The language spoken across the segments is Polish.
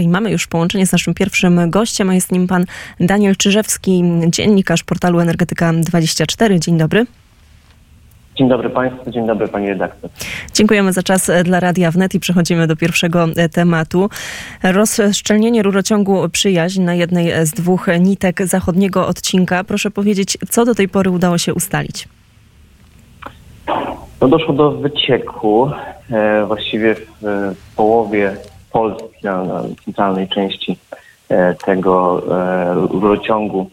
I mamy już połączenie z naszym pierwszym gościem, a jest nim pan Daniel Czyżewski, dziennikarz portalu Energetyka24. Dzień dobry. Dzień dobry Państwu, dzień dobry Pani redaktor. Dziękujemy za czas dla Radia Wnet i przechodzimy do pierwszego tematu. Rozszczelnienie rurociągu Przyjaźń na jednej z dwóch nitek zachodniego odcinka. Proszę powiedzieć, co do tej pory udało się ustalić? No doszło do wycieku e, właściwie w połowie Polski, na centralnej części e, tego e, rurociągu,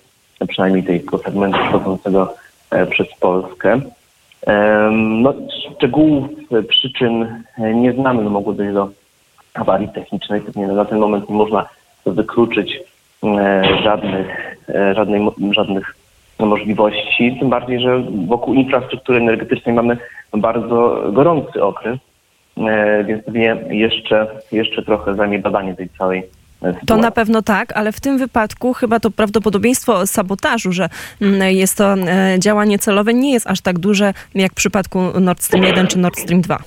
przynajmniej tego segmentu przechodzącego e, przez Polskę. No, szczegółów przyczyn nie znamy, no mogło dojść do awarii technicznej. Pewnie na ten moment nie można wykluczyć żadnych, żadnej, żadnych możliwości, tym bardziej, że wokół infrastruktury energetycznej mamy bardzo gorący okres, więc pewnie jeszcze, jeszcze trochę zajmie badanie tej całej to na pewno tak, ale w tym wypadku chyba to prawdopodobieństwo sabotażu, że mm, jest to e, działanie celowe, nie jest aż tak duże jak w przypadku Nord Stream 1 czy Nord Stream 2.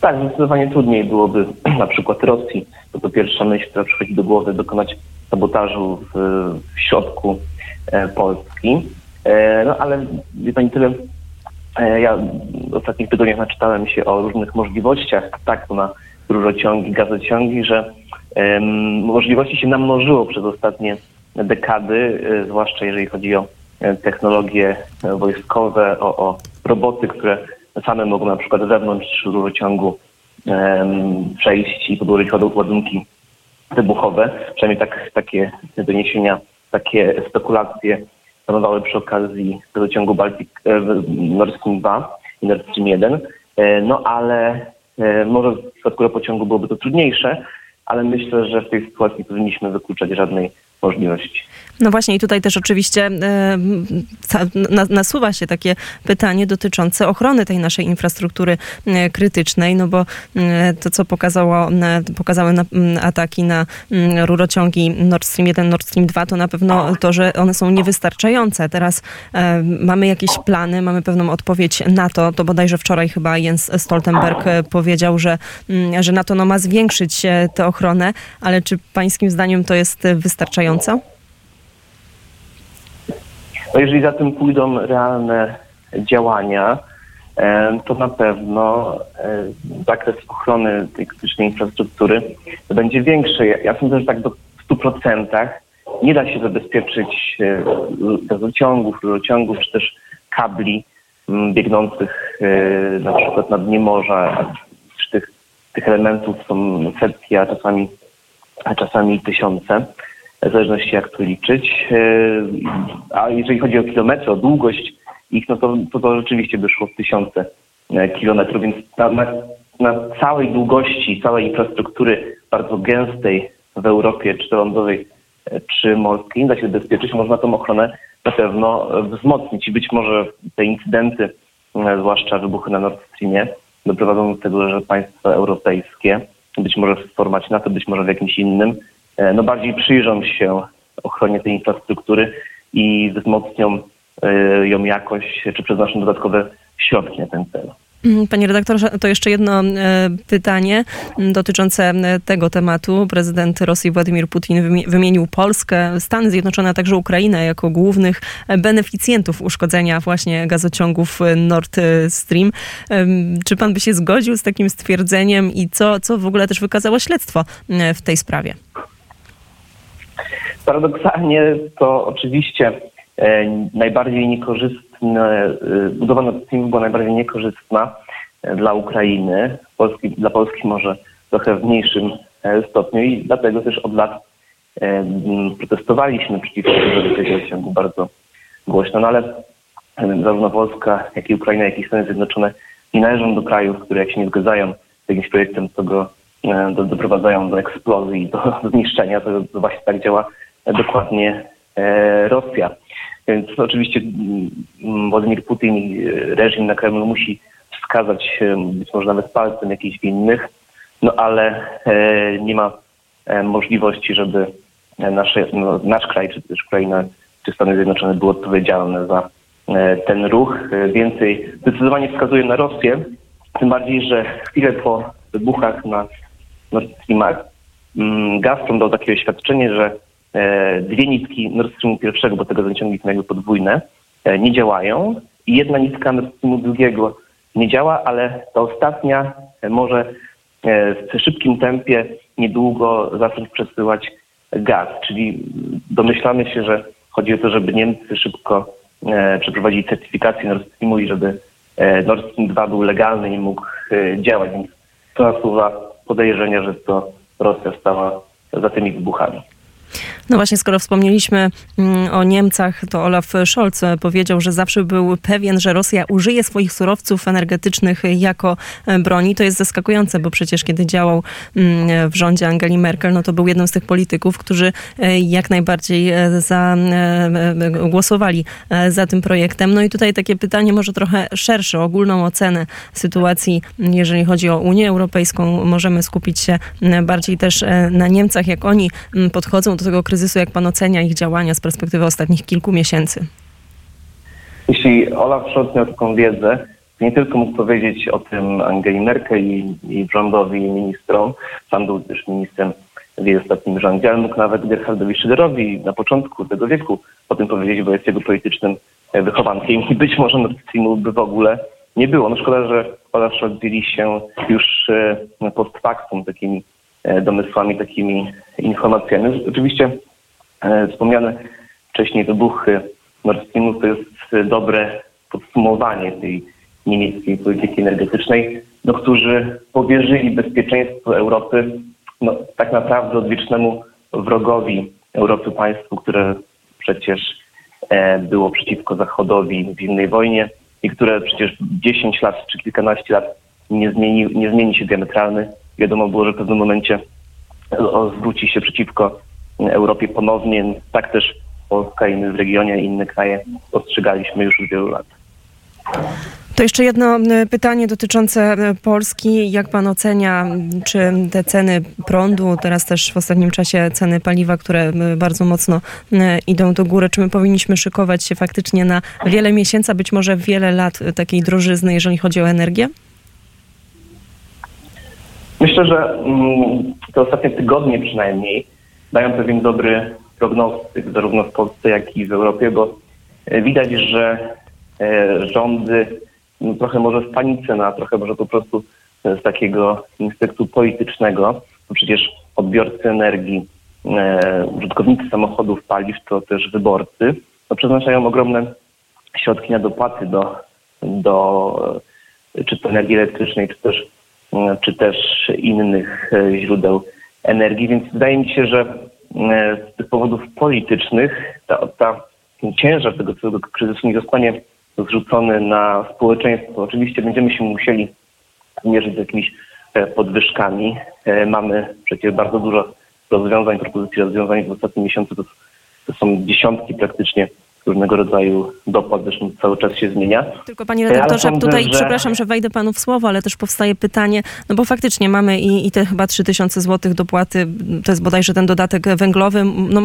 Tak, zdecydowanie trudniej byłoby na przykład Rosji, to to pierwsza myśl, która przychodzi do głowy, dokonać sabotażu w, w środku e, Polski. E, no ale wie Pani tyle, e, ja w ostatnich tygodniach naczytałem się o różnych możliwościach ataku na rurociągi, gazociągi, że możliwości się namnożyło przez ostatnie dekady, e, zwłaszcza jeżeli chodzi o e, technologie e, wojskowe, o, o roboty, które same mogą na przykład wewnątrz rurociągu przejść i podłożyć ładunki wybuchowe. Przynajmniej tak, takie doniesienia, takie spekulacje panowały przy okazji rurociągu Baltic, Nord Stream 2 i Nord Stream 1. No ale E, może w przypadku pociągu byłoby to trudniejsze, ale myślę, że w tej sytuacji powinniśmy wykluczać żadnej możliwości. No właśnie i tutaj też oczywiście e, nasuwa się takie pytanie dotyczące ochrony tej naszej infrastruktury e, krytycznej, no bo e, to, co pokazało, pokazały ataki na rurociągi Nord Stream 1, Nord Stream 2, to na pewno to, że one są niewystarczające. Teraz mamy jakieś plany, mamy pewną odpowiedź na to, to bodajże wczoraj chyba Jens Stoltenberg powiedział, że, że NATO no, ma zwiększyć tę ochronę, ale czy pańskim zdaniem to jest wystarczająco? No jeżeli za tym pójdą realne działania, e, to na pewno e, zakres ochrony tej krytycznej infrastruktury będzie większy. Ja sądzę, że tak do 100% nie da się zabezpieczyć e, gazociągów, rurociągów, czy też kabli biegnących na przykład na dnie morza, czy tych, tych elementów są setki, a czasami, a czasami tysiące w zależności jak to liczyć. E, a jeżeli chodzi o kilometry, o długość ich, no to, to, to rzeczywiście by szło w tysiące e, kilometrów, więc na, na, na całej długości, całej infrastruktury bardzo gęstej w Europie, czy to lądowej, e, czy morskiej, da się zabezpieczyć. Można tą ochronę na pewno wzmocnić i być może te incydenty, zwłaszcza wybuchy na Nord Streamie, doprowadzą do tego, że państwa europejskie, być może w formacie NATO, być może w jakimś innym, no bardziej przyjrzą się ochronie tej infrastruktury i wzmocnią e, ją jakoś, czy przeznaczą dodatkowe środki na ten cel. Mm, panie redaktorze, to jeszcze jedno e, pytanie dotyczące tego tematu. Prezydent Rosji Władimir Putin wymienił Polskę, Stany Zjednoczone, a także Ukrainę jako głównych beneficjentów uszkodzenia właśnie gazociągów Nord Stream. Czy pan by się zgodził z takim stwierdzeniem i co, co w ogóle też wykazało śledztwo w tej sprawie? Paradoksalnie to oczywiście e, najbardziej niekorzystne, e, budowa Nord Stream była najbardziej niekorzystna e, dla Ukrainy, Polski, dla Polski może trochę w mniejszym stopniu i dlatego też od lat protestowaliśmy przeciwko tego ciągu bardzo głośno, no ale zarówno Polska, jak i Ukraina, jak i Stany Zjednoczone nie należą do krajów, które jak się nie zgadzają z jakimś projektem, to go do, doprowadzają do eksplozji, do zniszczenia. To, to właśnie tak działa dokładnie e, Rosja. Więc oczywiście mm, Władimir Putin i reżim na Kremlu musi wskazać być może nawet palcem jakichś winnych, no ale e, nie ma e, możliwości, żeby nasze, no, nasz kraj, czy też Ukraina, czy Stany Zjednoczone były odpowiedzialne za ten ruch. Więcej zdecydowanie wskazuje na Rosję, tym bardziej, że chwilę po wybuchach na Nord Streamach mm, Gazprom dał takie oświadczenie, że e, dwie nitki Nord Streamu pierwszego, bo tego zaciągi są jakby podwójne, e, nie działają i jedna nitka Nord Streamu drugiego nie działa, ale ta ostatnia e, może w szybkim tempie niedługo zacząć przesyłać gaz, czyli domyślamy się, że chodzi o to, żeby Niemcy szybko przeprowadzili certyfikację Nord Streamu i żeby Nord Stream 2 był legalny i mógł działać, więc to nasuwa podejrzenia, że to Rosja stała za tymi wybuchami. No właśnie, skoro wspomnieliśmy mm, o Niemcach, to Olaf Scholz powiedział, że zawsze był pewien, że Rosja użyje swoich surowców energetycznych jako e, broni. To jest zaskakujące, bo przecież kiedy działał mm, w rządzie Angeli Merkel, no to był jednym z tych polityków, którzy e, jak najbardziej e, za, głosowali za tym projektem. No i tutaj takie pytanie może trochę szersze, ogólną ocenę sytuacji, jeżeli chodzi o Unię Europejską. Możemy skupić się bardziej też na Niemcach, jak oni podchodzą do tego kryzysu, jak pan ocenia ich działania z perspektywy ostatnich kilku miesięcy? Jeśli Olaf Scholz miał taką wiedzę, nie tylko mógł powiedzieć o tym Angeli Merkel i, i rządowi, i ministrom, sam był też ministrem w jej ostatnim rządzie, ale mógł nawet Gerhardowi Schillerowi na początku tego wieku o tym powiedzieć, bo jest jego politycznym wychowankiem i być może Nord Streamu by w ogóle nie było. No szkoda, że Olaf Scholz dzieli się już e, post factum takimi E, domysłami, takimi informacjami. Oczywiście e, wspomniane wcześniej wybuchy Nord Streamu to jest dobre podsumowanie tej niemieckiej polityki energetycznej, no, którzy powierzyli bezpieczeństwo Europy no, tak naprawdę odwiecznemu wrogowi Europy państwu, które przecież e, było przeciwko Zachodowi w zimnej wojnie i które przecież 10 lat czy kilkanaście lat nie zmieni, nie zmieni się diametralny wiadomo było, że w pewnym momencie zwróci się przeciwko Europie ponownie. Tak też Polska, inne w regionie, inne kraje ostrzegaliśmy już od wielu lat. To jeszcze jedno pytanie dotyczące Polski. Jak pan ocenia, czy te ceny prądu, teraz też w ostatnim czasie ceny paliwa, które bardzo mocno idą do góry, czy my powinniśmy szykować się faktycznie na wiele miesięcy, być może wiele lat takiej drożyzny, jeżeli chodzi o energię? Myślę, że mm, te ostatnie tygodnie przynajmniej dają pewien dobry prognostyk zarówno w Polsce, jak i w Europie, bo e, widać, że e, rządy no, trochę może w panice, no, a trochę może po prostu z takiego instynktu politycznego, bo przecież odbiorcy energii, e, użytkownicy samochodów, paliw, to też wyborcy, no, przeznaczają ogromne środki na dopłaty do, do czy to energii elektrycznej, czy też E, czy też innych e, źródeł energii, więc wydaje mi się, że e, z tych powodów politycznych ta, ta, ciężar tego całego kryzysu nie zostanie zrzucony na społeczeństwo. Oczywiście będziemy się musieli mierzyć z jakimiś podwyżkami. Mamy przecież bardzo dużo rozwiązań, propozycji rozwiązań w ostatnim miesiącu. To, to są dziesiątki praktycznie różnego rodzaju dopłat, zresztą cały czas się zmienia. Tylko panie redaktorze, ja tutaj że... przepraszam, że wejdę panu w słowo, ale też powstaje pytanie, no bo faktycznie mamy i, i te chyba 3000 zł dopłaty, to jest bodajże ten dodatek węglowy, no,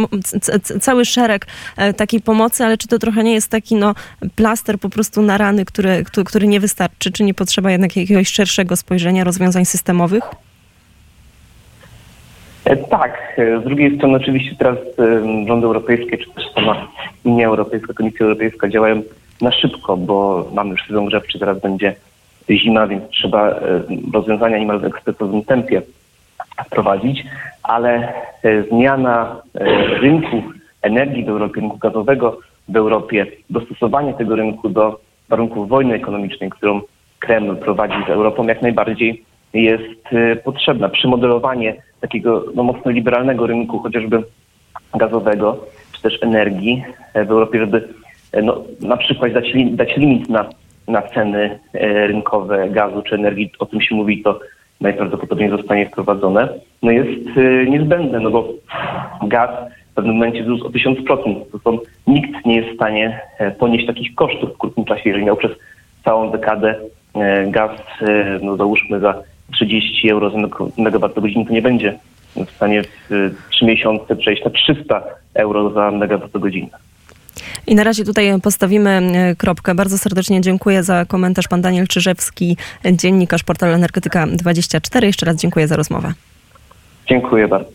cały szereg e, takiej pomocy, ale czy to trochę nie jest taki no, plaster po prostu na rany, który, który nie wystarczy? Czy nie potrzeba jednak jakiegoś szerszego spojrzenia, rozwiązań systemowych? E, tak. E, z drugiej strony oczywiście teraz rządy europejskie, czy też sama Unia Europejska, Komisja Europejska działają na szybko, bo mamy już sezon grzewczy, teraz będzie zima, więc trzeba e, rozwiązania niemal w ekspresowym tempie wprowadzić, ale zmiana rynku energii w Europie, rynku gazowego w Europie, dostosowanie tego rynku do warunków wojny ekonomicznej, którą Kreml prowadzi z Europą, jak najbardziej jest potrzebna. Przymodelowanie takiego no, mocno liberalnego rynku, chociażby gazowego, czy też energii e, w Europie, żeby e, no, na przykład dać, dać limit na, na ceny e, rynkowe gazu czy energii, o tym się mówi, to najprawdopodobniej zostanie wprowadzone, no jest niezbędne, no bo gaz w pewnym momencie wzrósł o 1000%. To są, nikt nie jest w stanie ponieść takich kosztów w krótkim czasie, jeżeli miał przez całą dekadę gaz, no załóżmy za 30 euro za megawattogodzinę, to nie będzie w stanie w 3 miesiące przejść na 300 euro za megawattogodzinę. I na razie tutaj postawimy e, kropkę. Bardzo serdecznie dziękuję za komentarz pan Daniel Czyżewski, dziennikarz portalu Energetyka 24. Jeszcze raz dziękuję za rozmowę. Dziękuję bardzo.